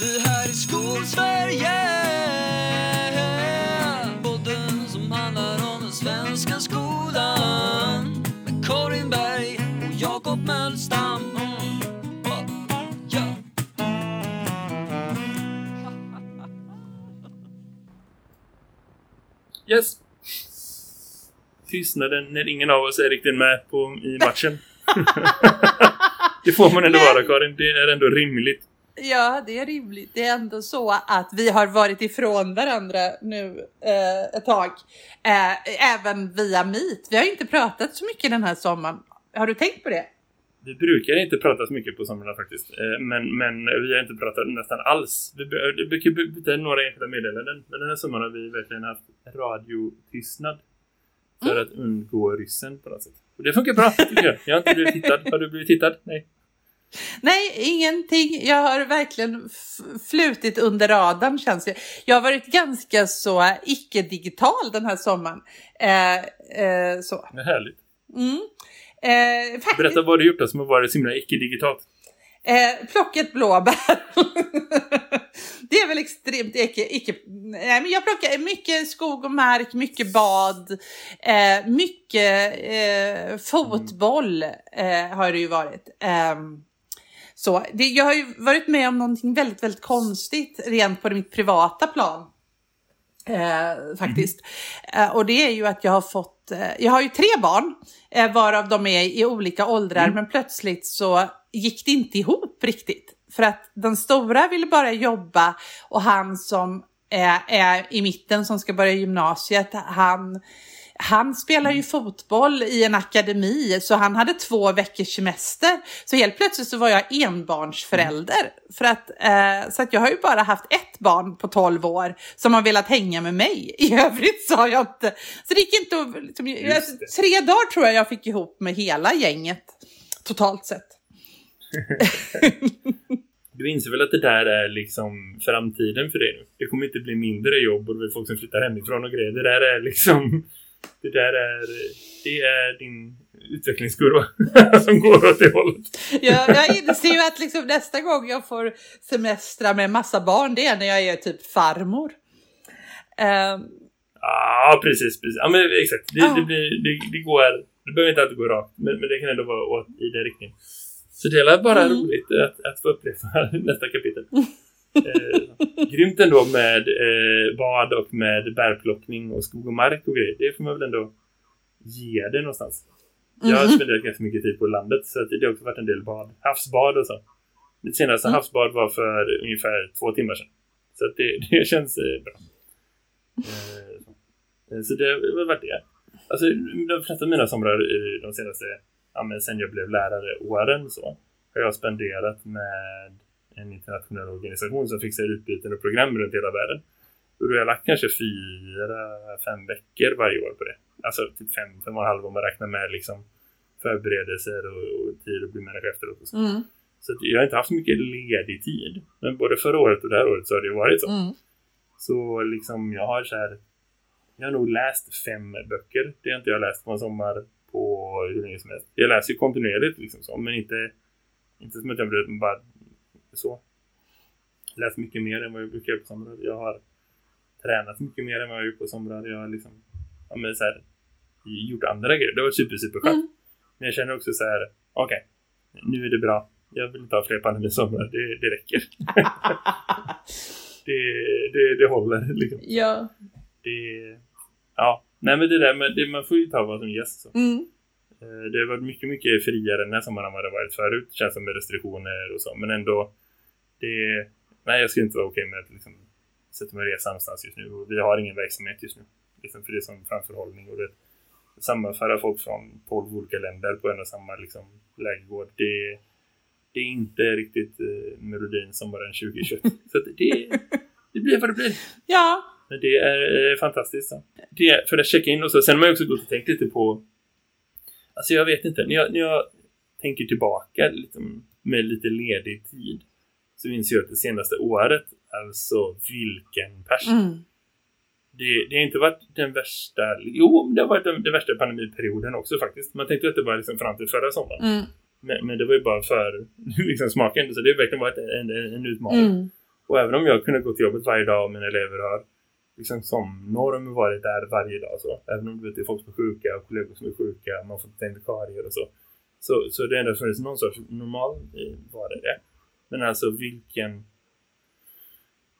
Det här är Skolsverige Podden som handlar om den svenska skolan Med Karin Berg och Jakob Mölstam ja. Yes. Tystnaden när ingen av oss är riktigt med på, i matchen. det får man ändå vara Karin, det är ändå rimligt. Ja, det är rimligt. Det är ändå så att vi har varit ifrån varandra nu eh, ett tag. Eh, även via Meet. Vi har inte pratat så mycket den här sommaren. Har du tänkt på det? Vi brukar inte prata så mycket på somrarna faktiskt. Eh, Men, men vi har inte pratat nästan alls. Vi det brukar byta några enskilda meddelanden. Men den här sommaren har vi verkligen haft radiotystnad. För Mm. att undgå ryssen på något sätt. Och det funkar bra tycker jag. Jag har inte blivit tittad. Har du blivit tittad? Nej. Nej, ingenting. Jag har verkligen flutit under radarn känns det. Jag har varit ganska så icke-digital den här sommaren. Eh, eh, så. Det är härligt. Mm. Eh, faktiskt. Berätta vad du gjort då som har varit så himla icke-digitalt. Eh, plockat blåbär. det är väl extremt icke, icke... Nej, men jag plockar mycket skog och mark, mycket bad, eh, mycket eh, fotboll eh, har det ju varit. Så, det, jag har ju varit med om någonting väldigt, väldigt konstigt rent på mitt privata plan. Eh, faktiskt. Eh, och det är ju att jag har fått, eh, jag har ju tre barn, eh, varav de är i olika åldrar, men plötsligt så gick det inte ihop riktigt. För att den stora ville bara jobba och han som är, är i mitten som ska börja gymnasiet, han, han spelar ju fotboll i en akademi, så han hade två veckors semester. Så helt plötsligt så var jag enbarnsförälder. För att, eh, så att jag har ju bara haft ett barn på 12 år som har velat hänga med mig. I övrigt så har jag inte... Så det gick inte att... Liksom, tre dagar tror jag jag fick ihop med hela gänget. Totalt sett. Du inser väl att det där är liksom framtiden för dig nu? Det kommer inte bli mindre jobb och det är folk som flyttar hemifrån och grejer. Det där är liksom... Det där är... Det är din utvecklingskurva som går åt det hållet. Jag, jag inser ju att liksom nästa gång jag får semestra med massa barn, det är när jag är typ farmor. Ehm, Ja, precis, precis. Ja, men exakt. Det, Ja. det, blir, det, det går... Det behöver inte alltid gå rakt, men, men det kan ändå vara åt, i den riktningen. Så det är bara Mm. roligt att, att få uppleva nästa kapitel. Eh, grymt ändå med eh, bad och med bärplockning och skog och mark och grejer. Det får man väl ändå ge det någonstans. Jag har Mm. spenderat ganska mycket tid på landet så det har också varit en del bad. Havsbad och så. Mitt senaste Mm. havsbad var för ungefär två timmar sedan. Så det, det känns eh, bra. Eh, så. Eh, det har varit det. Alltså de flesta av mina somrar i de senaste, ja men sen jag blev lärare åren så, har jag spenderat med en internationell organisation som fixar utbyten och program runt hela världen. Och då har jag lagt kanske fyra, fem veckor varje år på det. Alltså typ fem, fem och en halv om man räknar med liksom förberedelser och, och tid att bli människa efteråt och så. mm, Så jag har inte haft så mycket ledig tid. Men både förra året och det här året så har det varit så. mm, Så liksom jag har så här Jag har nog läst fem böcker. Det har inte jag läst på en sommar på hur länge som helst. Jag läser ju kontinuerligt liksom så, men inte inte som att jag bara så. Läst mycket mer än vad jag brukar göra på somrar. Jag har tränat mycket mer än vad jag gjort på somrar. Jag har liksom ja, men så här, gjort andra grejer. Det varit super, super skönt. Mm. Men jag känner också så här, okej, nu är det bra. Jag vill inte ha fler pandemisomrar. Det, det räcker. det, det, det håller liksom. ja. Det, ja, nej men det där med, det, man får ju ta vad som ges. Så. Mm, Det har varit mycket, mycket friare den här sommaren än det varit förut. Känns som med restriktioner och så. Men ändå, det, nej jag skulle inte vara okej med att liksom sätta mig och resa någonstans just nu. Och vi har ingen verksamhet just nu. Liksom för det är som framförhållning och det sammanföra folk från 12 olika länder på en och samma liksom, lägergård. Det, det är inte riktigt eh, melodin sommaren 2021. Så det, det blir vad det blir. ja. Men det är eh, fantastiskt. Så. Det för att checka in och så. Sen har man också gått och tänkt lite på... Alltså jag vet inte. När jag, när jag tänker tillbaka liksom, med lite ledig tid så inser jag att det senaste året, alltså vilken pers. Mm, Det, det har inte varit den värsta... Jo, det har varit den, den värsta pandemiperioden också faktiskt. Man tänkte att det var liksom fram till förra sommaren. mm, Men, men det var ju bara för liksom, smaken. Så det har verkligen varit en, en, en utmaning. mm, Och även om jag kunde gå till jobbet varje dag och mina elever har liksom som norm varit där varje dag så. Även om du vet, det är folk som är sjuka och kollegor som är sjuka, man får ta in vikarier och så. Så, så det ändå funnits någon sorts normal var det det. Men alltså vilken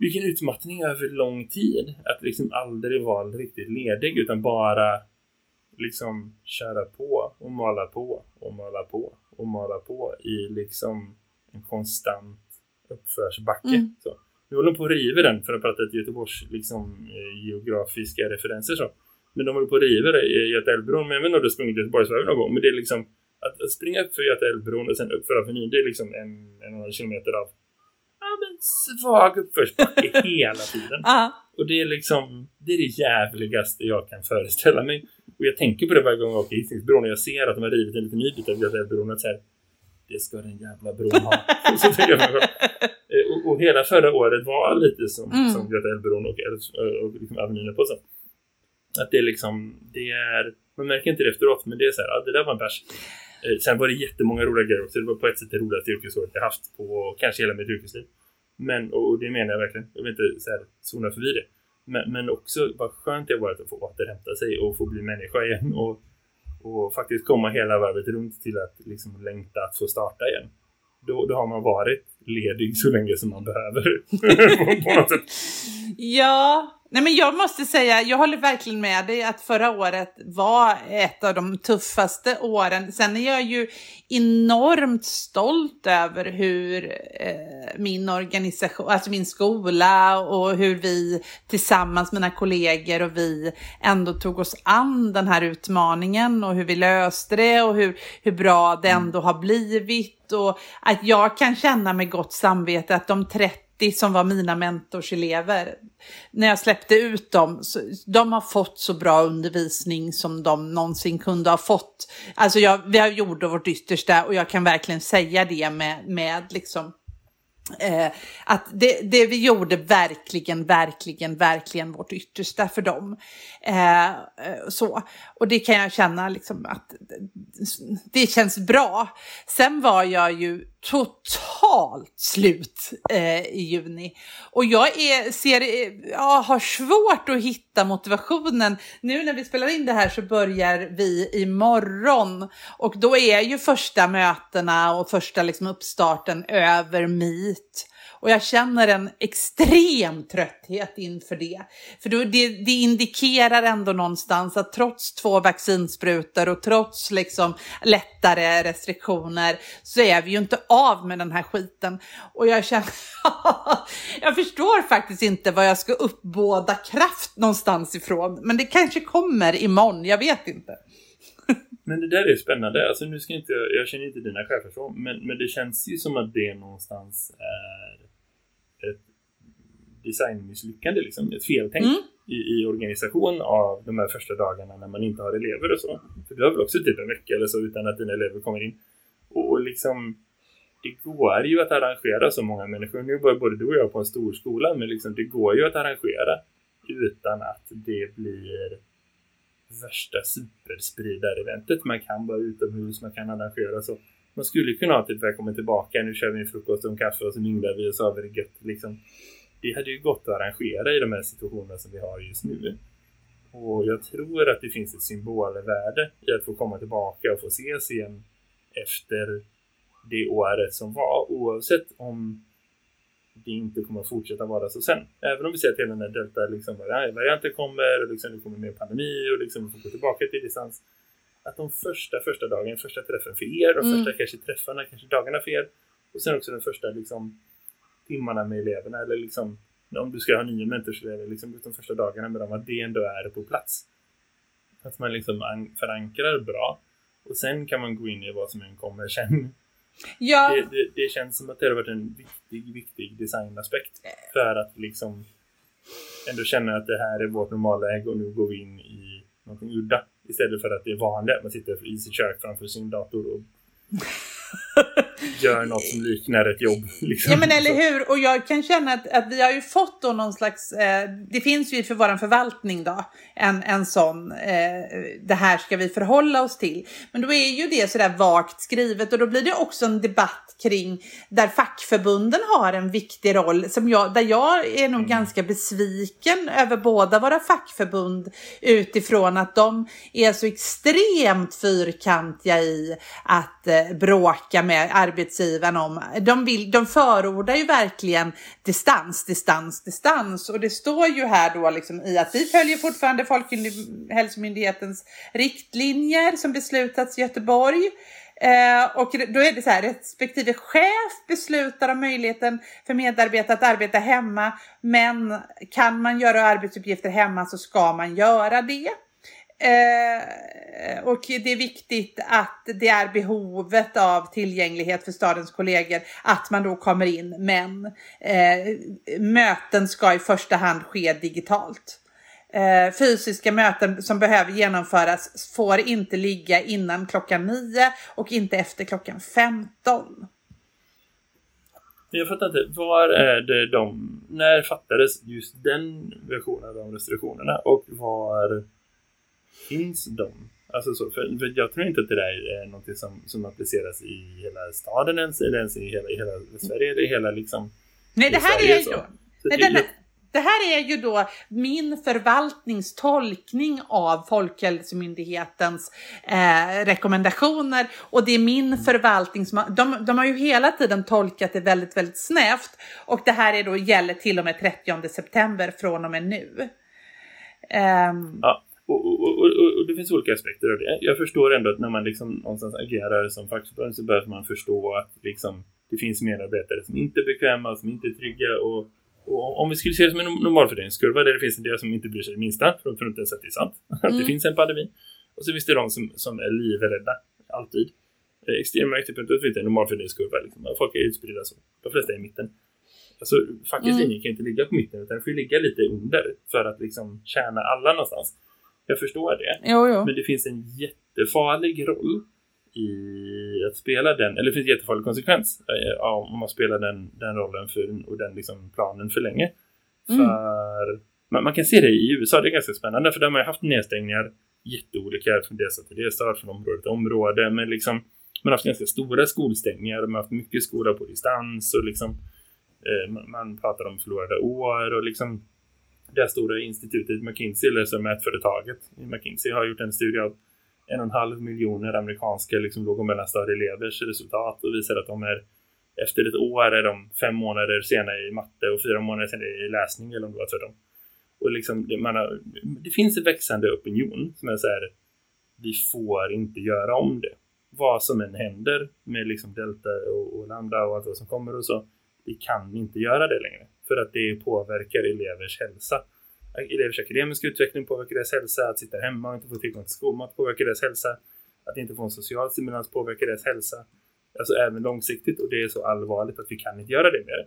vilken utmattning över lång tid. Att liksom aldrig vara riktigt ledig utan bara liksom köra på och mala på och mala på och mala på i liksom en konstant uppförsbacke. Mm. Så. Nu håller de på att riva den för att prata ett Göteborgs liksom, eh, geografiska referenser så. Men de håller på att riva Götaälvbron. Men inte om du sprungit Göteborgsvägen någon gång. Men det är liksom att springa upp för Götaälvbron och sen upp för Avenyn. Det är liksom en, en och en kilometer av ja, men svag uppförsbacke hela tiden. Och det är liksom det är det jävligaste jag kan föreställa mig. Och jag tänker på det varje gång jag åker Hisingsbron och jag ser att de har rivit en liten ny bit av Götaälvbron. Det ska den jävla bron ha. så tänker jag eh, och, och hela förra året var lite som, mm. som Götaälvbron och, och, och liksom Avenyn på sig. Att det är liksom, det är, man märker inte det efteråt, men det är så här, ja, det där var en bärs. Eh, sen var det jättemånga roliga grejer också. Det var på ett sätt det roligaste yrkesåret jag haft på kanske hela mitt yrkesliv. Men, och det menar jag verkligen. Jag vill inte så här, zona förbi det. Men, men också vad skönt det har varit att få återhämta sig och få bli människa igen. Och, och faktiskt komma hela varvet runt till att liksom längta att få starta igen. Då, då har man varit ledig så länge som man behöver. på något sätt. Ja, Nej, men jag måste säga, jag håller verkligen med dig att förra året var ett av de tuffaste åren. Sen är jag ju enormt stolt över hur eh, min organisation, alltså min skola och hur vi tillsammans, mina kollegor och vi ändå tog oss an den här utmaningen och hur vi löste det och hur, hur bra det mm. ändå har blivit och att jag kan känna med gott samvete att de 30 som var mina mentorselever, när jag släppte ut dem, så, de har fått så bra undervisning som de någonsin kunde ha fått. Alltså jag, vi har gjort vårt yttersta och jag kan verkligen säga det med, med liksom Eh, att det, det, vi gjorde verkligen, verkligen, verkligen vårt yttersta för dem. Eh, så. Och det kan jag känna liksom att det känns bra. Sen var jag ju totalt slut eh, i juni. Och jag är, ser, eh, jag har svårt att hitta motivationen. Nu när vi spelar in det här så börjar vi imorgon. Och då är ju första mötena och första liksom uppstarten över Meet. Och jag känner en extrem trötthet inför det. För då, det, det indikerar ändå någonstans att trots två vaccinsprutor och trots liksom lättare restriktioner så är vi ju inte av med den här skiten. Och jag känner, jag förstår faktiskt inte vad jag ska uppbåda kraft någonstans ifrån. Men det kanske kommer imorgon, jag vet inte. Men det där är spännande. Alltså nu ska inte, jag känner inte dina chefer så, men, men det känns ju som att det någonstans är ett designmisslyckande, liksom, ett feltänk mm. i, i organisation av de här första dagarna när man inte har elever och så. För du har väl också typ en vecka eller så utan att dina elever kommer in. Och liksom, det går ju att arrangera så många människor. Nu bor både du och jag på en stor skola, men liksom, det går ju att arrangera utan att det blir värsta superspridareventet. Man kan vara utomhus, man kan arrangera så man skulle kunna ha typ välkommen tillbaka, nu kör vi en frukost och en kaffe och så minglar vi och så har vi det gött liksom. Det hade ju gått att arrangera i de här situationerna som vi har just nu. Och jag tror att det finns ett symbolvärde i att få komma tillbaka och få ses igen efter det året som var, oavsett om det inte kommer att fortsätta vara så sen. Även om vi ser att hela den här delta liksom, varianten kommer och liksom, det kommer mer pandemi och liksom, vi får gå tillbaka till distans att de första, första dagen, första träffen för er och mm. första kanske träffarna, kanske dagarna för er och sen också den första liksom, timmarna med eleverna eller liksom om du ska ha nya mentorselever, liksom de första dagarna med dem, att det ändå är på plats. Att man liksom förankrar bra och sen kan man gå in i vad som än kommer sen. Ja. Det, det, det känns som att det har varit en viktig, viktig designaspekt för att liksom ändå känna att det här är vårt normala läge och nu går vi in i någonting udda. Istället för att det är vanligt att man sitter i sitt kök framför sin dator och gör något som liknar ett jobb. Liksom. Ja men eller hur, och jag kan känna att, att vi har ju fått då någon slags, eh, det finns ju för vår förvaltning då, en, en sån, eh, det här ska vi förhålla oss till. Men då är ju det sådär vagt skrivet och då blir det också en debatt kring där fackförbunden har en viktig roll, som jag, där jag är nog mm. ganska besviken över båda våra fackförbund utifrån att de är så extremt fyrkantiga i att eh, bråka med arbetsgivaren om. De, vill, de förordar ju verkligen distans, distans, distans. Och det står ju här då liksom i att vi följer fortfarande Folkhälsomyndighetens riktlinjer som beslutats i Göteborg. Eh, och då är det så här, respektive chef beslutar om möjligheten för medarbetare att arbeta hemma. Men kan man göra arbetsuppgifter hemma så ska man göra det. Eh, och det är viktigt att det är behovet av tillgänglighet för stadens kollegor att man då kommer in. Men eh, möten ska i första hand ske digitalt. Eh, fysiska möten som behöver genomföras får inte ligga innan klockan 9 och inte efter klockan 15. Jag fattar inte, var är det de, när fattades just den versionen av restriktionerna och var finns de? Alltså så, för, för, jag tror inte att det där är något som, som appliceras i hela staden ens, eller ens i hela, i hela Sverige, eller hela liksom... Nej, det här Sverige, är ju... Så. Nej, det, det, det här är ju då min förvaltningstolkning av Folkhälsomyndighetens eh, rekommendationer och det är min förvaltning som har, de, de har ju hela tiden tolkat det väldigt, väldigt snävt och det här är då gäller till och med 30 september från och med nu. Um, ja. Och, och, och, det finns olika aspekter av det. Jag förstår ändå att när man liksom någonstans agerar som fackförbund så behöver man förstå att liksom, det finns medarbetare som inte är bekväma, som inte är trygga och, och om vi skulle se det som en normalfördelningskurva där det finns en del som inte bryr sig det minsta för att inte ens att det är sant, att det finns en pandemi. Och så finns det de som, som är livrädda, alltid. Extrema ytterpunkter finns en normalfördelningskurva, liksom. folk är utspridda så. De flesta är i mitten. Alltså, fackets mm. linje kan inte ligga på mitten utan det får ligga lite under för att liksom tjäna alla någonstans. Jag förstår det. Jo, jo. Men det finns en jättefarlig roll i att spela den, eller det finns en jättefarlig konsekvens eh, om man spelar den, den rollen för, och den liksom planen för länge. Mm. För man, man, kan se det i USA, det är ganska spännande för där har man haft nedstängningar jätteolika från delstat till delstat, från område till område, men liksom man har haft ganska stora skolstängningar man har haft mycket skola på distans och liksom eh, man, man pratar om förlorade år och liksom det stora institutet McKinsey, eller så mätföretaget i McKinsey, har gjort en studie av en och en halv miljoner amerikanska liksom, låg- och mellanstadieelevers resultat och visar att de är efter ett år är de fem månader senare i matte och fyra månader senare i läsning eller om det var tvärtom. Och liksom, det, man har, det finns en växande opinion som är så här, vi får inte göra om det. Vad som än händer med liksom delta och, och lambda och allt vad som kommer och så, vi kan inte göra det längre för att det påverkar elevers hälsa. Elevers akademiska utveckling påverkar deras hälsa, att sitta hemma och inte få tillgång till skolmat påverkar deras hälsa, att inte få en social stimulans påverkar deras hälsa. Alltså även långsiktigt och det är så allvarligt att vi kan inte göra det mer.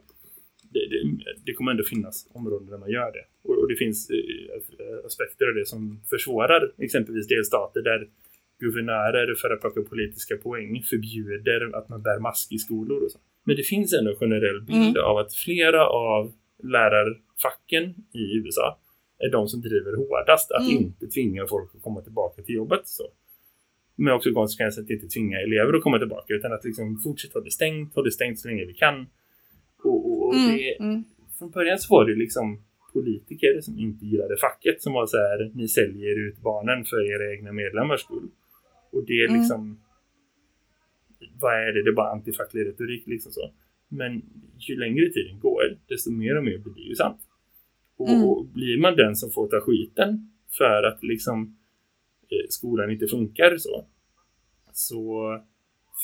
Det, det, det kommer ändå finnas områden där man gör det. Och, och det finns eh, aspekter av det som försvårar exempelvis delstater där guvernörer för att plocka politiska poäng förbjuder att man bär mask i skolor och så. Men det finns ändå en generell bild mm. av att flera av lärarfacken i USA är de som driver hårdast att mm. inte tvinga folk att komma tillbaka till jobbet. Så. Men också konsekvensen att inte tvinga elever att komma tillbaka utan att liksom fortsätta ha det stängt, ha det stängt så länge vi kan. Och, och, och mm. Det, mm. Från början så var det liksom politiker som inte gillade facket som var så här, ni säljer ut barnen för era egna medlemmars skull. Och det är mm. liksom vad är det? Det är bara antifacklig retorik liksom så. Men ju längre tiden går, desto mer och mer blir det ju sant. Och, mm. och blir man den som får ta skiten för att liksom eh, skolan inte funkar så, så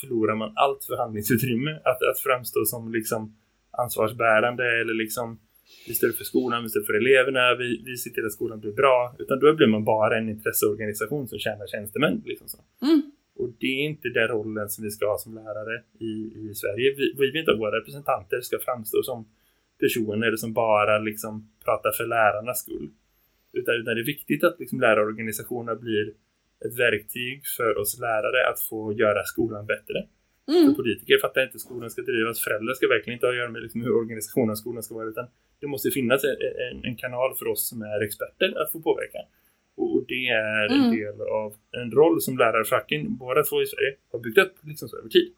förlorar man allt förhandlingsutrymme att, att framstå som liksom ansvarsbärande eller liksom vi står för skolan, vi står för eleverna, vi, vi ser till att skolan blir bra. Utan då blir man bara en intresseorganisation som tjänar tjänstemän. Liksom så. Mm. Och det är inte den rollen som vi ska ha som lärare i, i Sverige. Vi, vi vill inte att våra representanter ska framstå som personer som bara liksom pratar för lärarnas skull. Utan, utan det är viktigt att liksom lärarorganisationerna blir ett verktyg för oss lärare att få göra skolan bättre. Mm. För politiker fattar inte hur skolan ska drivas. Föräldrar ska verkligen inte ha att göra med liksom hur organisationen av skolan ska vara. Utan det måste finnas en, en, en kanal för oss som är experter att få påverka. Och, och det är en Mm. del av en roll som lärarfacken, båda två i Sverige, har byggt upp liksom så över tid.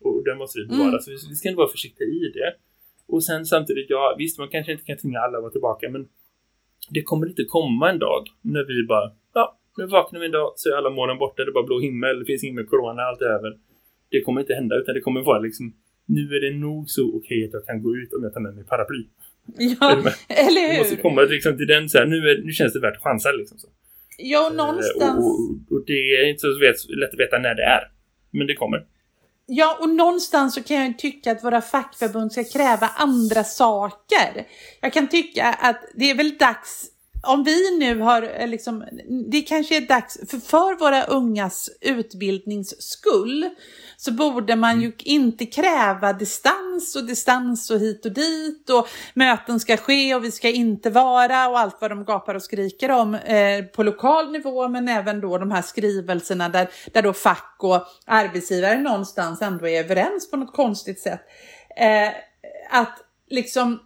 Och den måste vi bevara. Mm. Så vi, vi ska ändå vara försiktiga i det. Och sen samtidigt, ja visst man kanske inte kan tvinga alla att vara tillbaka men det kommer inte komma en dag när vi bara, ja nu vaknar vi en dag så är alla molnen borta, det är bara blå himmel, det finns ingen corona, allt är över. Det kommer inte hända utan det kommer vara liksom nu är det nog så okej att jag kan gå ut om jag tar med mig paraply. Ja, eller Det måste hur? komma liksom till den så här, nu, är, nu känns det värt att chansa liksom så. Ja, Eh, någonstans. Och, och, och det är inte så vet, lätt att veta när det är. Men det kommer. Ja, och någonstans så kan jag tycka att våra fackförbund ska kräva andra saker. Jag kan tycka att det är väl dags, om vi nu har eh, liksom, det kanske är dags, för, för våra ungas utbildnings skull, så borde man ju inte kräva distans och distans och hit och dit och möten ska ske och vi ska inte vara och allt vad de gapar och skriker om eh, på lokal nivå men även då de här skrivelserna där, där då fack och arbetsgivare någonstans ändå är överens på något konstigt sätt. Eh, att liksom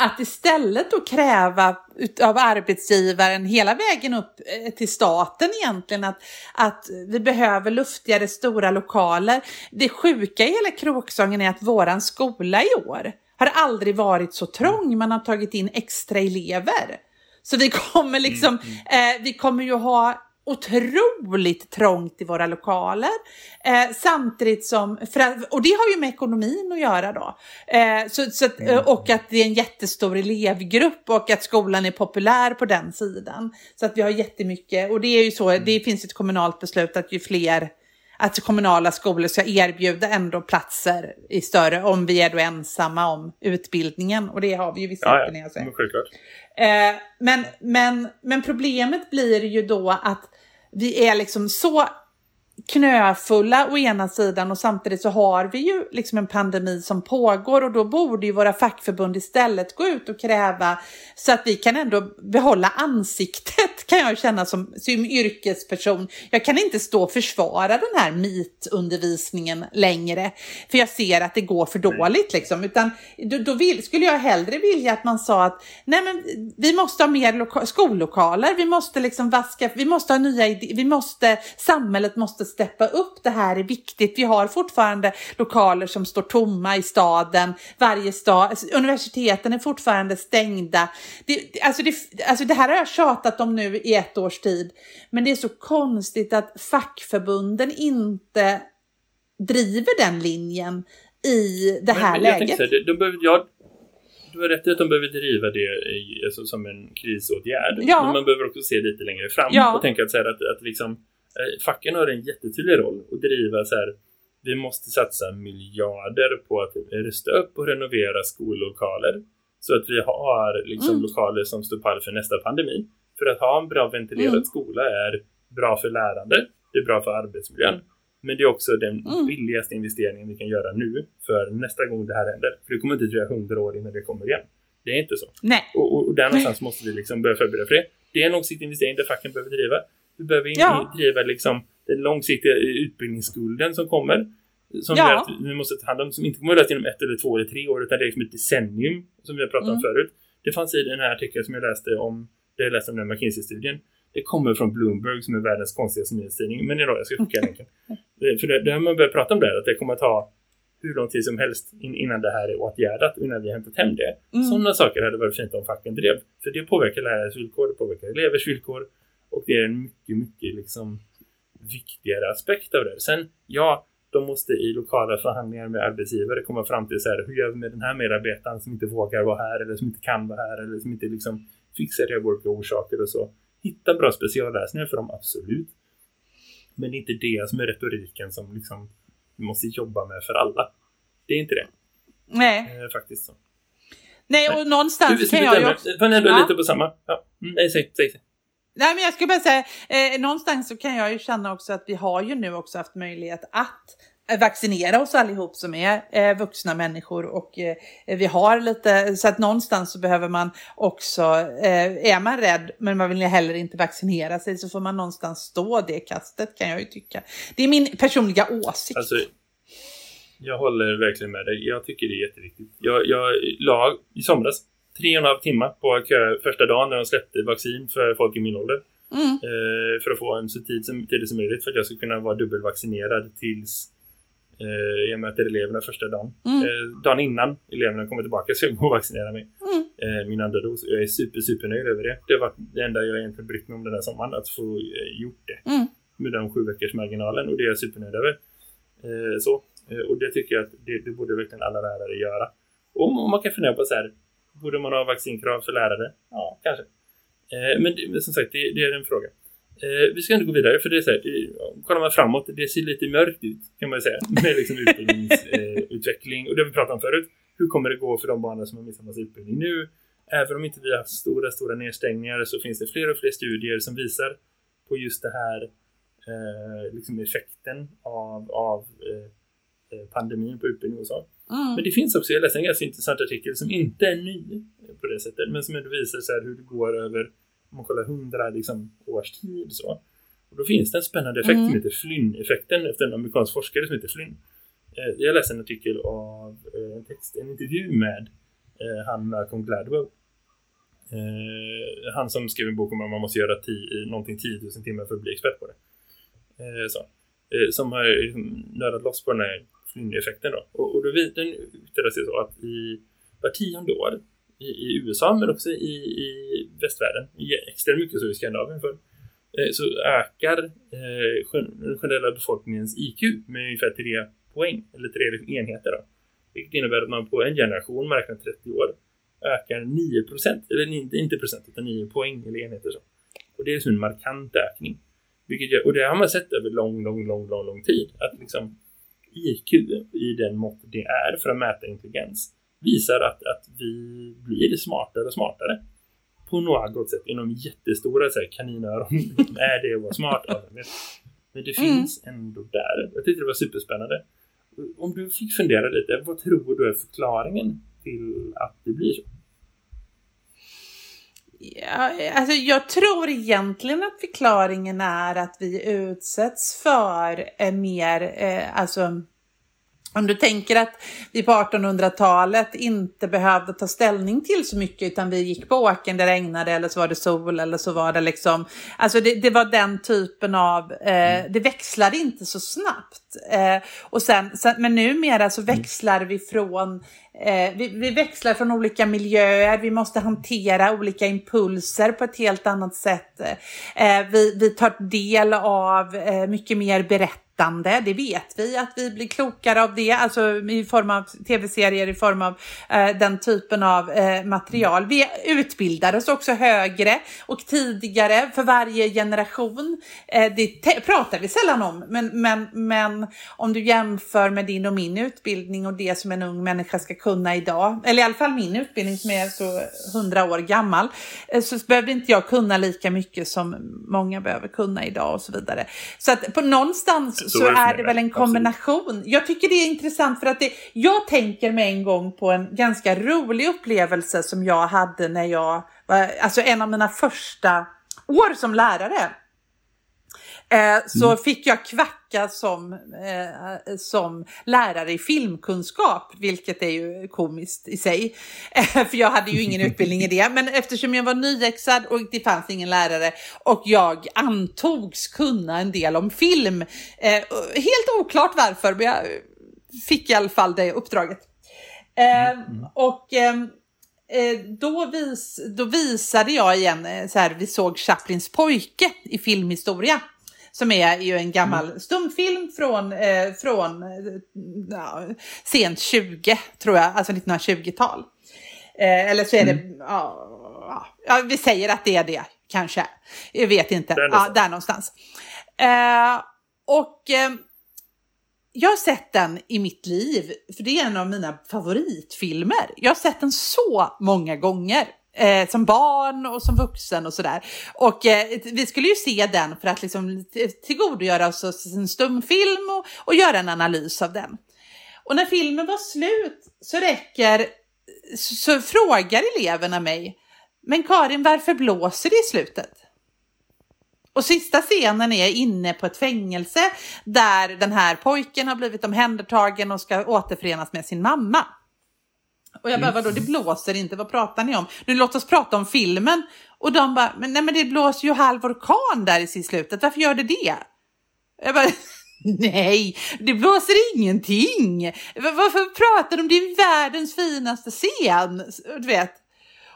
att istället då kräva av arbetsgivaren hela vägen upp eh, till staten egentligen att, att vi behöver luftigare stora lokaler. Det sjuka i hela kråksången är att våran skola i år har aldrig varit så trång. Man har tagit in extra elever. Så vi kommer liksom, eh, vi kommer ju ha otroligt trångt i våra lokaler. Eh, samtidigt som, och det har ju med ekonomin att göra då. Eh, så, så att, eh, och att det är en jättestor elevgrupp och att skolan är populär på den sidan. Så att vi har jättemycket, och det är ju så, det finns ett kommunalt beslut att ju fler att kommunala skolor ska erbjuda ändå platser i större, om vi är då ensamma om utbildningen. Och det har vi ju vissa Ja, utbildningar. ja. Men självklart. Eh, men, men, men problemet blir ju då att vi är liksom så knöfulla å ena sidan och samtidigt så har vi ju liksom en pandemi som pågår och då borde ju våra fackförbund istället gå ut och kräva så att vi kan ändå behålla ansiktet kan jag känna som, som yrkesperson. Jag kan inte stå och försvara den här MIT-undervisningen längre för jag ser att det går för dåligt liksom utan då, då vill, skulle jag hellre vilja att man sa att nej men vi måste ha mer loka- skollokaler, vi måste liksom vaska, vi måste ha nya idéer, vi måste, samhället måste steppa upp, det här är viktigt. Vi har fortfarande lokaler som står tomma i staden, varje stad, alltså, universiteten är fortfarande stängda. Det, alltså, det, alltså det här har jag tjatat om nu i ett års tid, men det är så konstigt att fackförbunden inte driver den linjen i det här men, men jag läget. tänkte de, de behöver, ja, du har rätt i att de behöver driva det i, alltså, som en krisåtgärd. Ja. Men man behöver också se lite längre fram Ja. och tänka att, så här, att, att liksom, facken har en jättetydlig roll att driva så här. Vi måste satsa miljarder på att rusta upp och renovera skollokaler så att vi har liksom, Mm. lokaler som står pall för nästa pandemi. För att ha en bra ventilerad Mm. skola är bra för lärande, det är bra för arbetsmiljön. Men det är också den Mm. billigaste investeringen vi kan göra nu för nästa gång det här händer. För det kommer inte dröja hundra år innan det kommer igen. Det är inte så. Nej. Och, och, och där någonstans måste vi liksom börja förbereda för det. Det är en långsiktig investering där facken behöver driva. Vi behöver in, Ja. driva liksom den långsiktiga utbildningsskulden som kommer. Som Ja. att vi måste ta hand om, som inte kommer att lösas inom ett eller två eller tre år, utan det är liksom ett decennium som vi har pratat om Mm. förut. Det fanns i den här artikeln som jag läste om, det jag läste om den McKinsey-studien. Det kommer från Bloomberg som är världens konstigaste nyhetstidning. Men idag, jag ska skicka länken. Eh, För det, det har man börjat prata om det här, att det kommer att ta hur lång tid som helst in, innan det här är åtgärdat, innan vi har hämtat hem det. Mm. Sådana saker hade varit fint om facken drev. För det påverkar lärares villkor, det påverkar elevers villkor. Och det är en mycket, mycket liksom viktigare aspekt av det. Sen, ja, de måste i lokala förhandlingar med arbetsgivare komma fram till så här, hur gör vi med den här medarbetaren som inte vågar vara här eller som inte kan vara här eller som inte liksom fixar det av olika orsaker och så. Hitta bra speciallösningar för dem, absolut. Men det är inte det som är retoriken som liksom vi måste jobba med för alla. Det är inte det. Nej. Eh, faktiskt så. Nej, och någonstans Du, kan jag ju också... Men ändå Ja. lite på samma. Ja. Mm, nej, säg, säg, säg. Nej, men jag skulle bara säga, eh, någonstans så kan jag ju känna också att vi har ju nu också haft möjlighet att eh, vaccinera oss allihop som är eh, vuxna människor och eh, vi har lite, så att någonstans så behöver man också, eh, är man rädd men man vill heller inte vaccinera sig så får man någonstans stå det kastet kan jag ju tycka. Det är min personliga åsikt. Alltså, jag håller verkligen med dig. Jag tycker det är jätteviktigt. Jag, jag la i somras tre och en halv timme på att köa första dagen när de släppte vaccin för folk i min ålder. Mm. Eh, för att få en så tid som, tidigt som möjligt för att jag ska kunna vara dubbelvaccinerad tills eh, jag möter eleverna första dagen. Mm. Eh, dagen innan eleverna kommer tillbaka ska jag gå och vaccinera mig. Mm. Eh, min andra dos. Jag är super, super nöjd över det. Det var det enda jag egentligen brytt mig om den här sommaren. Att få eh, gjort det. Mm. Med den sju veckors marginalen. Och det är jag supernöjd över. Eh, så. Och det tycker jag att det, det borde verkligen alla lärare göra. Och om man kan fundera på så här. Borde man ha vaccinkrav för lärare? Ja, kanske. Eh, men, det, men som sagt, det, det är en fråga. Eh, vi ska inte gå vidare för det är så här, det, kollar man framåt, det ser lite mörkt ut kan man säga. Med liksom utbildningsutveckling eh, och det har vi pratat om förut. Hur kommer det gå för de barnen som har missat massa utbildning nu? Även om inte vi har haft stora, stora nedstängningar så finns det fler och fler studier som visar på just det här eh, liksom effekten av, av eh, eh pandemin på utbildning och så. Mm. Men det finns också, jag läste en ganska intressant artikel som inte är ny på det sättet, men som ändå visar så hur det går över, om man kollar hundra liksom, års tid så. Och då finns det en spännande effekt Mm. som heter Flynn-effekten efter en amerikansk forskare som heter Flynn. Eh, jag läste en artikel av eh, en text, en intervju med eh, han Malcolm Gladwell. Eh, han som skrev en bok om att man måste göra ti, någonting 10 000 timmar för att bli expert på det. Eh, så. Eh, som har liksom nördat loss på den här Flynn-effekten då. Och, och då vi- den sig så att i var tionde år i, i USA men också i, i västvärlden, i extremt mycket så i Skandinavien för, eh, så ökar eh, den generella befolkningens IQ med ungefär tre poäng, eller tre liksom enheter då. Vilket innebär att man på en generation, man räknar 30 år, ökar 9 procent, eller inte, inte procent utan 9 poäng eller enheter så. Och det är liksom en markant ökning. Vilket gör, och det har man sett över lång, lång, lång, lång, lång tid. Att liksom IQ i den mått det är för att mäta intelligens visar att, att vi blir smartare och smartare. På något sätt inom jättestora så här, kaninöron. är det att vara smart? Men det Mm. finns ändå där. Jag tyckte det var superspännande. Om du fick fundera lite, vad tror du är förklaringen till att det blir så? Ja, alltså jag tror egentligen att förklaringen är att vi utsätts för eh, mer, eh, alltså om du tänker att vi på 1800-talet inte behövde ta ställning till så mycket utan vi gick på åkern, det regnade eller så var det sol eller så var det liksom, alltså det, det var den typen av, eh, det växlade inte så snabbt. Eh, och sen, sen, men numera så växlar vi från Eh, vi, vi växlar från olika miljöer, vi måste hantera olika impulser på ett helt annat sätt. Eh, vi, vi tar del av eh, mycket mer tittande, det vet vi att vi blir klokare av det, alltså i form av tv-serier, i form av eh, den typen av eh, material. Vi utbildar oss också högre och tidigare för varje generation. Eh, det pratar vi sällan om, men, men, men om du jämför med din och min utbildning och det som en ung människa ska kunna idag, eller i alla fall min utbildning som är så hundra år gammal, eh, så behövde inte jag kunna lika mycket som många behöver kunna idag och så vidare. Så att på någonstans så så, är det väl en Absolut. kombination. Jag tycker det är intressant för att det, jag tänker med en gång på en ganska rolig upplevelse som jag hade när jag var, alltså en av mina första år som lärare. Eh, så fick jag kvacka som, eh, som lärare i filmkunskap, vilket är ju komiskt i sig. Eh, för jag hade ju ingen utbildning i det, men eftersom jag var nyexad och det fanns ingen lärare och jag antogs kunna en del om film, eh, helt oklart varför, men jag fick i alla fall det uppdraget. Eh, och ehm, eh, då, vis, då visade jag igen, eh, så här, vi såg Chaplins pojke i filmhistoria. Som är ju en gammal stumfilm från, eh, från eh, ja, sent 20, tror jag, alltså 1920-tal. Eh, eller så är det, ja, ja, vi säger att det är det, kanske. Jag vet inte. Där ja, någonstans. där någonstans. Eh, och eh, jag har sett den i mitt liv, för det är en av mina favoritfilmer. Jag har sett den så många gånger. Eh, som barn och som vuxen och sådär. Och eh, vi skulle ju se den för att liksom tillgodogöra oss en stumfilm och, och göra en analys av den. Och när filmen var slut så räcker, så, så frågar eleverna mig, men Karin varför blåser det i slutet? Och sista scenen är inne på ett fängelse där den här pojken har blivit omhändertagen och ska återförenas med sin mamma. Och jag bara, vadå, det blåser inte, vad pratar ni om? Nu låt oss prata om filmen. Och de bara, men, nej men det blåser ju halv orkan där i slutet, varför gör det det? Jag bara, nej, det blåser ingenting. Varför pratar de? Det är världens finaste scen, du vet.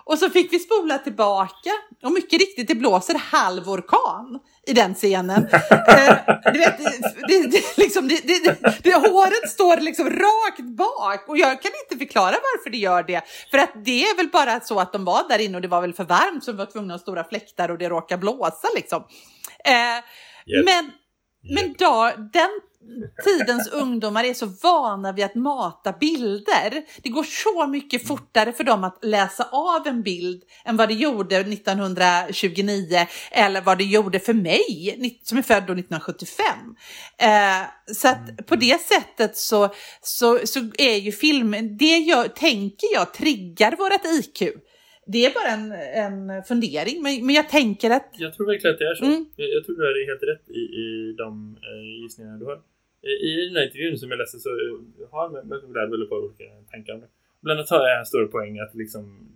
Och så fick vi spola tillbaka och mycket riktigt, det blåser halv orkan i den scenen. eh, du vet, det, det, liksom, det, det, det, håret står liksom rakt bak och jag kan inte förklara varför det gör det. För att det är väl bara så att de var där inne och det var väl för varmt så de var tvungna att ha stora fläktar och det råkar blåsa liksom. Eh, yes. Men, men då, den tidens ungdomar är så vana vid att mata bilder. Det går så mycket fortare för dem att läsa av en bild än vad det gjorde 1929 eller vad det gjorde för mig som är född 1975. Eh, så att på det sättet så, så, så är ju filmen, det jag, tänker jag triggar vårt IQ. Det är bara en, en fundering, men, men jag tänker att... Jag tror verkligen att det är så. Mm. Jag, jag tror du är helt rätt i, i de eh, gissningarna du har. I den här intervjun som jag läste så har McBride väl ett par olika tankar om det. Bland annat har jag en stor poäng att liksom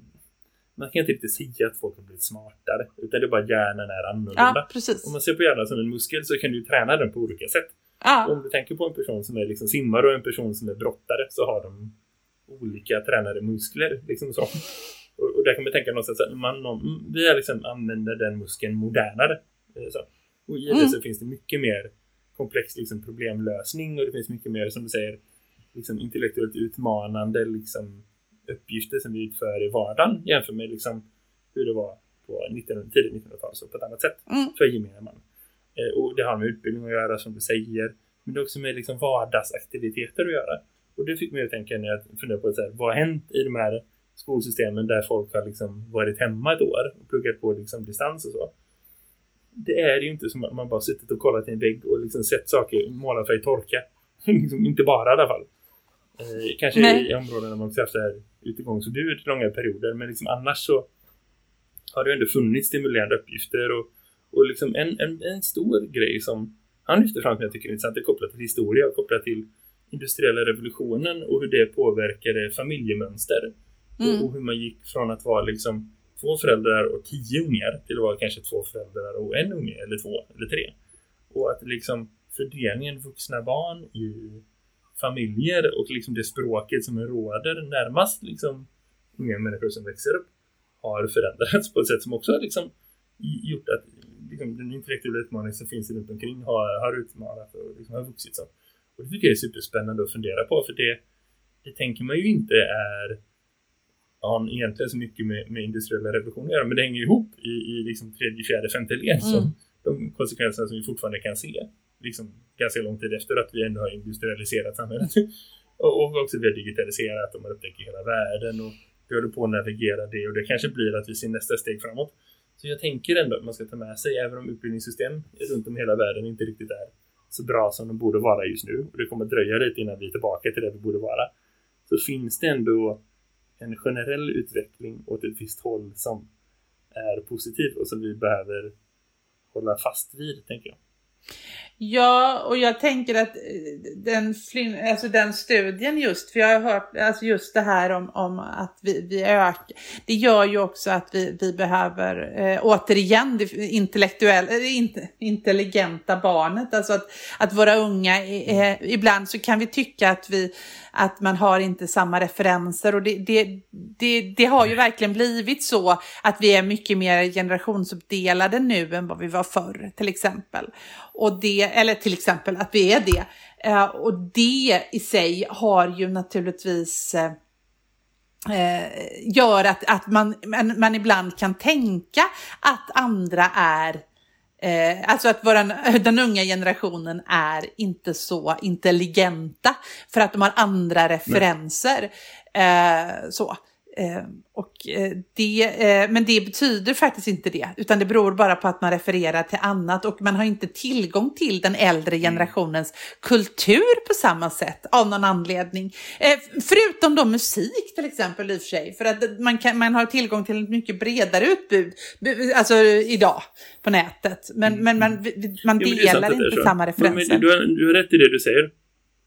man kan inte riktigt säga att folk har blivit smartare utan det är bara hjärnan är annorlunda. Ja, precis. Om man ser på hjärnan som en muskel så kan du träna den på olika sätt. Ja. Om du tänker på en person som är liksom simmare och en person som är brottare så har de olika tränade muskler. Liksom så. Och, och där kan man tänka någonstans att man, någon, vi liksom använder den muskeln modernare. Eh, så. Och i det mm. så finns det mycket mer komplex liksom, problemlösning och det finns mycket mer som du säger liksom, intellektuellt utmanande liksom, uppgifter som vi utför i vardagen jämfört med liksom, hur det var på 19, tidigt 1900-tal så på ett annat sätt mm. för gemene man. Eh, och det har med utbildning att göra som du säger men det har också med liksom, vardagsaktiviteter att göra. Och det fick mig att tänka när jag funderade på så här, vad har hänt i de här skolsystemen där folk har liksom varit hemma ett år och pluggat på liksom distans och så det är ju inte som att man bara suttit och kollat i en vägg och liksom sett saker målarfärg torka. liksom, inte bara i alla fall. Eh, kanske Nej. i områden där man också haft utegångsförbud långa perioder. Men liksom annars så har det ändå funnits stimulerande uppgifter. Och, och liksom en, en, en stor grej som han lyfter fram som jag tycker är intressant är kopplat till historia och kopplat till industriella revolutionen och hur det påverkade familjemönster. Mm. Och, hur man gick från att vara liksom två föräldrar och tio ungar till att vara kanske två föräldrar och en unge eller två eller tre. Och att liksom fördelningen vuxna barn i familjer och liksom det språket som råder närmast liksom unga människor som växer upp har förändrats på ett sätt som också har liksom gjort att liksom, den intellektuella utmaning som finns runt omkring har, har utmanat och liksom har vuxit så. Och det tycker jag är superspännande att fundera på för det, det tänker man ju inte är har egentligen så mycket med, med industriella revolutionen att göra, men det hänger ihop i, i liksom tredje, fjärde, femte led. Mm. de konsekvenserna som vi fortfarande kan se liksom ganska lång tid efter att vi ändå har industrialiserat samhället. och, och också vi har digitaliserat och man upptäcker hela världen och vi håller på att navigera det och det kanske blir att vi ser nästa steg framåt. Så jag tänker ändå att man ska ta med sig, även om utbildningssystem runt om hela världen inte riktigt är så bra som de borde vara just nu och det kommer dröja lite innan vi är tillbaka till det vi borde vara. Så finns det ändå en generell utveckling åt ett visst håll som är positiv och som vi behöver hålla fast vid, tänker jag. Ja, och jag tänker att eh, den, alltså den studien just, för jag har hört alltså just det här om, om att vi, vi ökar, det gör ju också att vi, vi behöver eh, återigen det intellektuella, eh, intelligenta barnet, alltså att, att våra unga, eh, ibland så kan vi tycka att vi att man har inte samma referenser och det, det, det, det har ju verkligen blivit så att vi är mycket mer generationsuppdelade nu än vad vi var förr till exempel. Och det, eller till exempel att vi är det. Eh, och det i sig har ju naturligtvis eh, eh gör att, att man, man, man ibland kan tänka att andra är Eh, alltså att våran, den unga generationen är inte så intelligenta för att de har andra referenser. Eh, så. Eh, och, eh, det, eh, men det betyder faktiskt inte det, utan det beror bara på att man refererar till annat och man har inte tillgång till den äldre Mm. generationens kultur på samma sätt av någon anledning. Eh, förutom då musik till exempel i och för sig, för att man, kan, man har tillgång till ett mycket bredare utbud bu- alltså, idag på nätet. Men, men man, vi- man Mm. Jo, sant delar inte samma referenser. men, du, har, du har rätt i det du säger.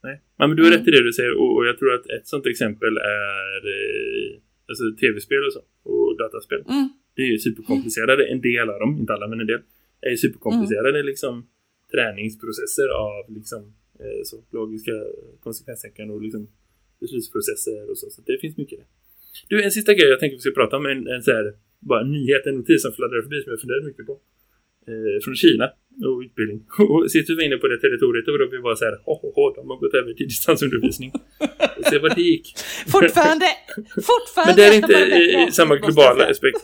Nej. Ja, men du har Mm. rätt i det du säger och, och jag tror att ett sånt exempel är eh, alltså tv-spel och så. Och dataspel. Mm. Det är ju superkomplicerade. En del av dem, inte alla men en del, är ju superkomplicerade Mm. liksom träningsprocesser av liksom eh, så, logiska konsekvenstänkande och liksom beslutsprocesser och så. Så det finns mycket där. Du, en sista grej jag tänker vi ska prata om. En, en så här, bara en nyhet, en notis som fladdrar förbi som jag funderar mycket på. Eh, från Kina och utbildning. Och sist vi var inne på det territoriet och då vi var så här, ho, ho, ho, de har gått över till distansundervisning. Se vad det gick. Fortfarande, fortfarande. Men det är inte i, samma globala aspekt.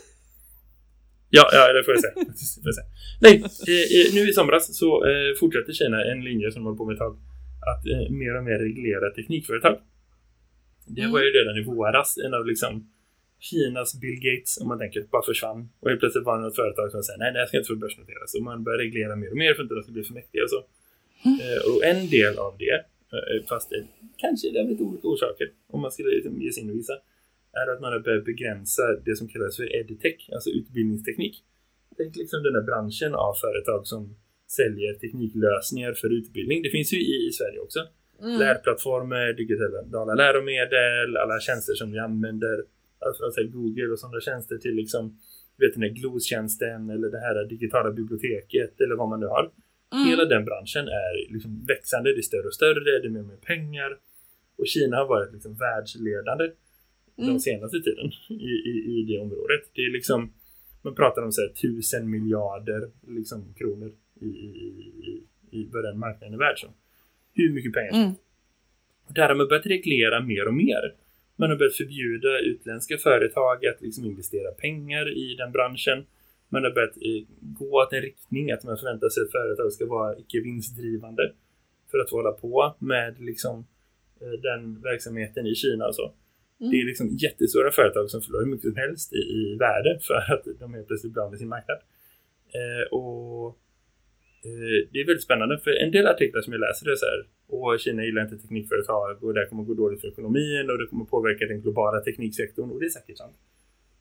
Ja, ja, det får jag säga. Får jag säga. Nej, eh, eh, nu i somras så eh, fortsätter Kina en linje som håller på med ett tag. Att eh, mer och mer reglera teknikföretag. Det Mm. var ju redan i våras en av liksom Kinas Bill Gates, om man tänker, bara försvann. Och helt plötsligt var det något företag som säger nej, det här ska inte få börsnoteras. Och man börjar reglera mer och mer för att inte de ska bli för mäktiga och så. Eh, och en del av det, fast det kanske är av lite olika orsaker, om man skulle liksom ge sig in och visa, är att man har börjat begränsa det som kallas för edtech, alltså utbildningsteknik. Tänk liksom den här branschen av företag som säljer tekniklösningar för utbildning. Det finns ju i, i Sverige också. Mm. Lärplattformar, digitala läromedel, alla tjänster som vi använder, alltså, alltså Google och sådana tjänster till liksom, vet ni, GLOS-tjänsten eller det här digitala biblioteket eller vad man nu har. Mm. Hela den branschen är liksom växande, det är större och större, det är mer och mer pengar. Och Kina har varit liksom världsledande Mm. den senaste tiden i, i, i det området. Det är liksom, man pratar om så här, tusen miljarder liksom, kronor i, i, i, i vad den marknaden är värd. Hur mycket pengar Mm. där har man börjat reglera mer och mer. Man har börjat förbjuda utländska företag att liksom investera pengar i den branschen. Man har börjat gå åt en riktning att man förväntar sig att företag ska vara icke vinstdrivande för att hålla på med liksom, eh, den verksamheten i Kina och så. Mm. Det är liksom jättestora företag som förlorar hur mycket som helst i, i värde för att de helt plötsligt blir av med sin marknad. Eh, och eh, det är väldigt spännande för en del artiklar som jag läser är så här och Kina gillar inte teknikföretag och det här kommer gå dåligt för ekonomin och det kommer påverka den globala tekniksektorn och det är säkert sant.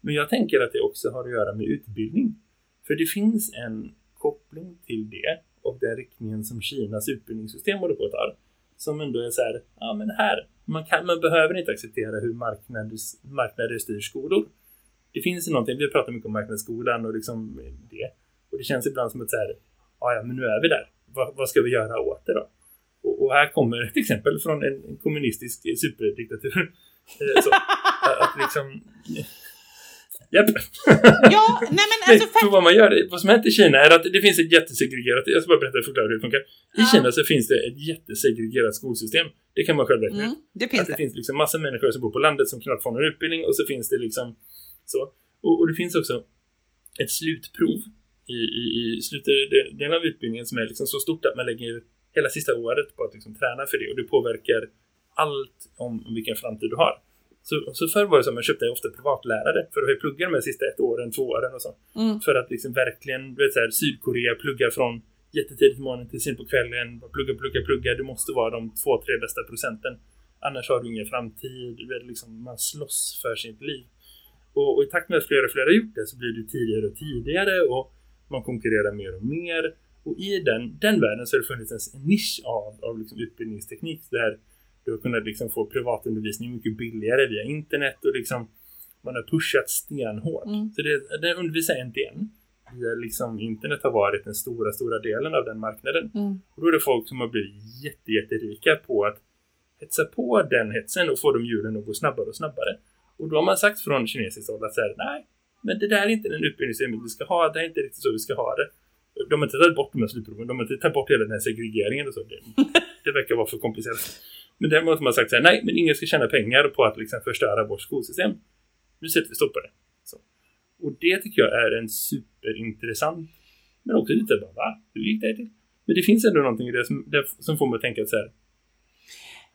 Men jag tänker att det också har att göra med utbildning. För det finns en koppling till det och den riktningen som Kinas utbildningssystem håller på att ta. Som ändå är så här, ja men här, man, kan, man behöver inte acceptera hur marknader, marknader styr skolor. Det finns ju någonting, vi pratar mycket om marknadsskolan och liksom det. Och det känns ibland som att så här, ja men nu är vi där. Vad, vad ska vi göra åt det då? Och, och här kommer ett exempel från en, en kommunistisk superdiktatur. Eh, så, att liksom... Japp. Ja, nej men alltså för vad man gör, vad som hänt i Kina är att det finns ett jättesegregerat, jag ska bara berätta förklara hur det funkar. I Ja. Kina så finns det ett jättesegregerat skolsystem. Det kan man själv räkna. Mm, det Att finns det det. finns liksom massa människor som bor på landet som knappt får någon utbildning och så finns det liksom så. Och, och det finns också ett slutprov i, i, i slutdelen av utbildningen som är liksom så stort att man lägger hela sista året på att liksom träna för det och det påverkar allt om vilken framtid du har. Så, så förr var det så att man köpte ofta privatlärare för att plugga de här sista ett åren, två åren och så. Mm. För att liksom verkligen, du vet så här, Sydkorea pluggar från jättetidigt på morgonen till sent på kvällen. Plugga, plugga, plugga. Du måste vara de två, tre bästa procenten. Annars har du ingen framtid. Du vet, liksom, man slåss för sitt liv. Och, och i takt med att fler och fler har gjort det så blir det tidigare och tidigare och man konkurrerar mer och mer. Och i den, den världen så har det funnits en nisch av, av liksom utbildningsteknik där du har kunnat liksom få privatundervisning mycket billigare via internet och liksom man har pushat stenhårt. Mm. Så det, den undervisar en. Via liksom internet har varit den stora, stora delen av den marknaden. Mm. Och då är det folk som har blivit jätte, jätterika på att hetsa på den hetsen och få de hjulen att gå snabbare och snabbare. Och då har man sagt från kinesiskt håll att så här, nej, men det där är inte den utbildningssystemet vi ska ha, det är inte riktigt så vi ska ha det. De har inte tagit bort de här slutproven, de har inte tagit bort hela den här segregeringen och så. Det, verkar vara för komplicerat. Men däremot har man sagt så här, nej, men ingen ska tjäna pengar på att liksom förstöra vårt skolsystem. Nu sätter vi stopp på det. Så. Och det tycker jag är en superintressant, men också lite bara, va? Hur gick det till? Men det finns ändå någonting i det som, det, som får mig att tänka så här,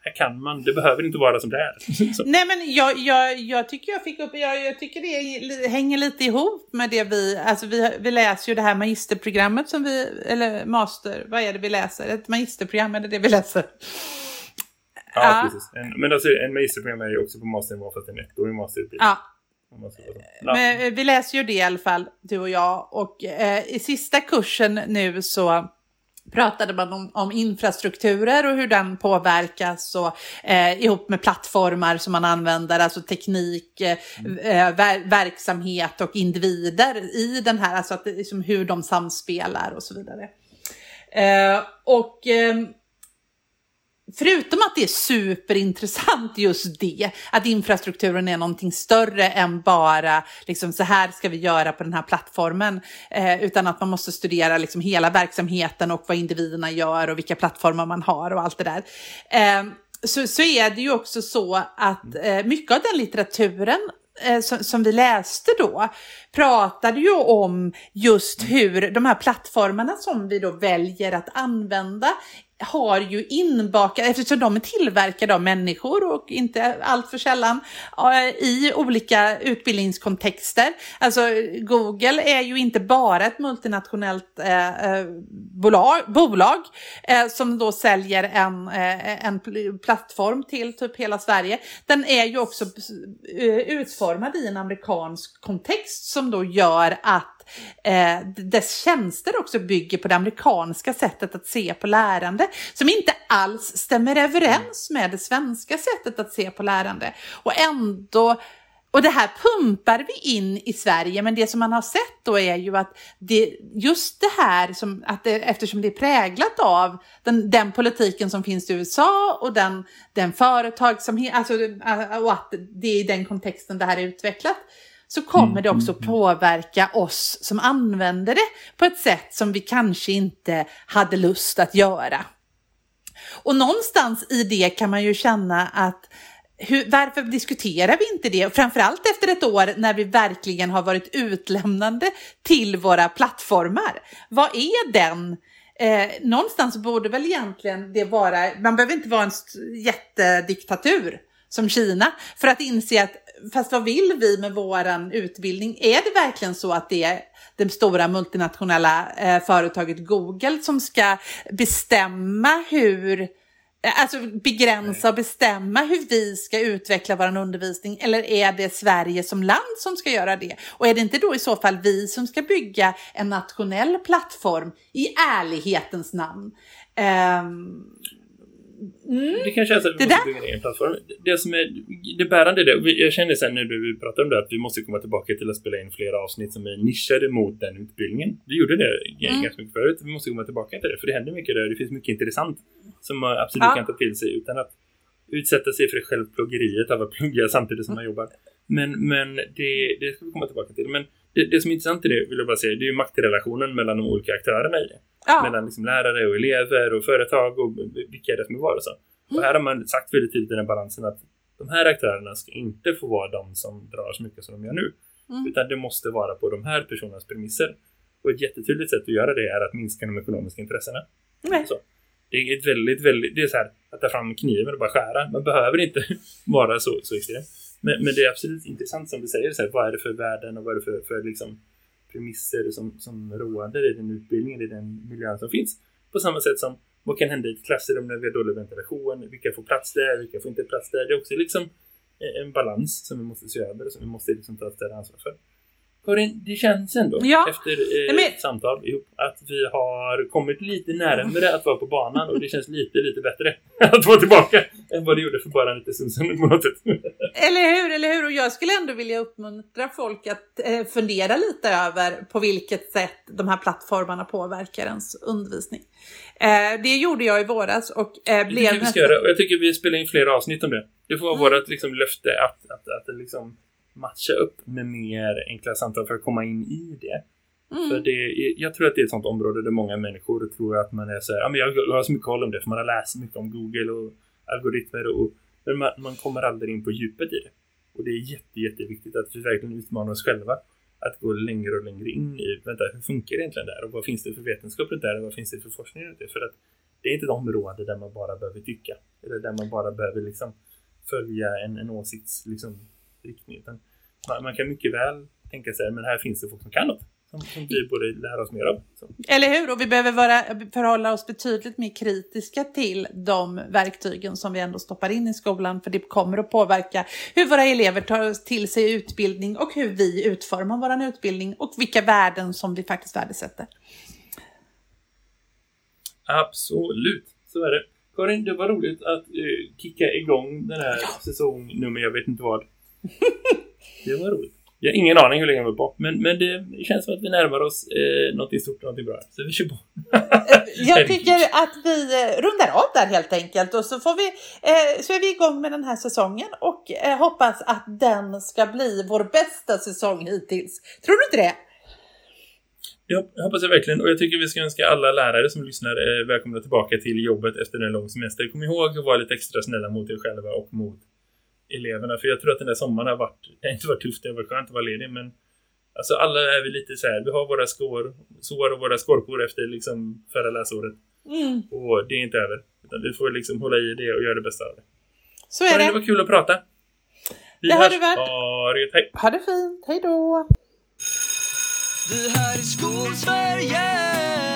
här kan man, det behöver inte vara som det är. Så. Nej men jag, jag, jag tycker jag fick upp, jag, jag tycker det hänger lite ihop med det vi, alltså vi, vi läser ju det här magisterprogrammet som vi, eller master, vad är det vi läser? Ett magisterprogram är det det vi läser? Ja, Ja. precis. En, men alltså en magisterprogram är ju också på masternivå fast en ettårig masterutbildning. Ja. Ja. men eh, vi läser ju det i alla fall, du och jag. Och eh, i sista kursen nu så pratade man om, om infrastrukturer och hur den påverkas och eh, ihop med plattformar som man använder, alltså teknik, eh, eh ver verksamhet och individer i den här, alltså att, liksom hur de samspelar och så vidare. Eh, och eh, Förutom att det är superintressant just det, att infrastrukturen är någonting större än bara liksom så här ska vi göra på den här plattformen, eh, utan att man måste studera liksom hela verksamheten och vad individerna gör och vilka plattformar man har och allt det där. Eh, så, så är det ju också så att eh, mycket av den litteraturen eh, som, som vi läste då pratade ju om just hur de här plattformarna som vi då väljer att använda har ju inbakat, eftersom de är tillverkade av människor och inte allt för sällan i olika utbildningskontexter. Alltså Google är ju inte bara ett multinationellt eh, eh bolag, bolag eh, som då säljer en, eh, en plattform till typ hela Sverige. Den är ju också eh, utformad i en amerikansk kontext som då gör att eh, dess tjänster också bygger på det amerikanska sättet att se på lärande som inte alls stämmer överens med det svenska sättet att se på lärande. Och ändå och det här pumpar vi in i Sverige, men det som man har sett då är ju att det, just det här, som, att det, eftersom det är präglat av den, den politiken som finns i USA och den, den företagsamhet, alltså, och att det är i den kontexten det här är utvecklat, så kommer det också påverka oss som använder det på ett sätt som vi kanske inte hade lust att göra. Och någonstans i det kan man ju känna att hur, varför diskuterar vi inte det? Framförallt efter ett år när vi verkligen har varit utlämnande till våra plattformar. Vad är den? Eh, någonstans borde väl egentligen det vara, man behöver inte vara en jättediktatur som Kina för att inse att fast vad vill vi med våran utbildning? Är det verkligen så att det är det stora multinationella eh, företaget Google som ska bestämma hur Alltså begränsa och bestämma hur vi ska utveckla vår undervisning eller är det Sverige som land som ska göra det? Och är det inte då i så fall vi som ska bygga en nationell plattform i ärlighetens namn? Ehm, mm. Det kanske är så att vi Det måste där- bygga en egen plattform. Det som är det bärande är det, jag känner sen när du pratar om det, att vi måste komma tillbaka till att spela in flera avsnitt som är nischade mot den utbildningen. Vi gjorde det Mm. ganska mycket förut, vi måste komma tillbaka till det, för det händer mycket där, det finns mycket intressant som man absolut Ja. kan ta till sig utan att utsätta sig för det självplågeriet av att plugga samtidigt som man jobbar. Men, men det, det ska vi komma tillbaka till. Men det, det som är intressant i det, vill jag bara säga, det är ju maktrelationen mellan de olika aktörerna i det Ja, mellan liksom lärare och elever och företag och vilka är det som är vad och så. Och här har man sagt väldigt tydligt i den balansen att de här aktörerna ska inte få vara de som drar så mycket som de gör nu. Mm. Utan det måste vara på de här personernas premisser. Och ett jättetydligt sätt att göra det är att minska de ekonomiska intressena. Nej. Så. Det är ett väldigt, väldigt, det är så här att ta fram kniven och bara skära. Man behöver inte vara så, så extrem. Men, men det är absolut intressant som du säger, så här, vad är det för värden och vad är det för, för liksom, premisser som, som råder i den utbildningen, i den miljön som finns. På samma sätt som vad kan hända i ett klassrum när vi har dålig ventilation? Vilka får plats där? Vilka får inte plats där? Det är också liksom en balans som vi måste se över och som vi måste liksom ta ett större ansvar för. Karin, det känns ändå Ja. efter eh, men- samtal ihop att vi har kommit lite närmare att vara på banan och det känns lite, lite bättre att vara tillbaka än vad det gjorde för bara en liten stund sedan. Eller hur, eller hur? Och jag skulle ändå vilja uppmuntra folk att eh, fundera lite över på vilket sätt de här plattformarna påverkar ens undervisning. Eh, det gjorde jag i våras och eh, Det blev jag vi ska göra och jag tycker vi spelar in flera avsnitt om det. Det får vara vårt liksom, löfte att, att, att, liksom matcha upp med mer enkla samtal för att komma in i det. För Mm. det, jag tror att det är ett sånt område där många människor tror att man är så här, ja men jag, jag har så mycket koll om det för man har läst mycket om Google och algoritmer och men man, man kommer aldrig in på djupet i det. Och det är jätte, jätteviktigt att vi verkligen utmanar oss själva att gå längre och längre in i, vänta, hur funkar det egentligen där? Och vad finns det för vetenskap runt där? Och vad finns det för forskning runt det? För att det är inte ett område där man bara behöver tycka. Eller där man bara behöver liksom följa en, en åsikts liksom, riktning. Utan man, kan mycket väl tänka sig, men här finns det folk som kan något. Som, som vi borde lära oss mer av. Så. Eller hur? Och vi behöver vara, förhålla oss betydligt mer kritiska till de verktygen som vi ändå stoppar in i skolan. För det kommer att påverka hur våra elever tar till sig utbildning och hur vi utformar vår utbildning och vilka värden som vi faktiskt värdesätter. Absolut, så är det. Karin, det var roligt att uh, kicka igång den här säsong nummer jag vet inte vad. Det var roligt. Jag har ingen aning hur länge vi är på, men, men det känns som att vi närmar oss eh, något stort och något bra. Så vi kör på. jag tycker att vi eh, rundar av där helt enkelt och så, får vi, eh, så är vi igång med den här säsongen och eh, hoppas att den ska bli vår bästa säsong hittills. Tror du inte det? Ja, jag hoppas jag verkligen. Och jag tycker vi ska önska alla lärare som lyssnar eh, välkomna tillbaka till jobbet efter en lång semester. Kom ihåg att vara lite extra snälla mot er själva och mot eleverna. För jag tror att den där sommaren har varit, det har inte varit tufft, det har varit skönt att vara ledig. Men alltså alla är vi lite så här, vi har våra skår, sår och våra skorpor efter liksom förra läsåret. Mm. Och det är inte över. Utan vi får liksom hålla i det och göra det bästa av det. Så är det. Det var kul att prata. Vi det har det varit. Hej. Ha det fint. Hej då. Det här är Skolsverige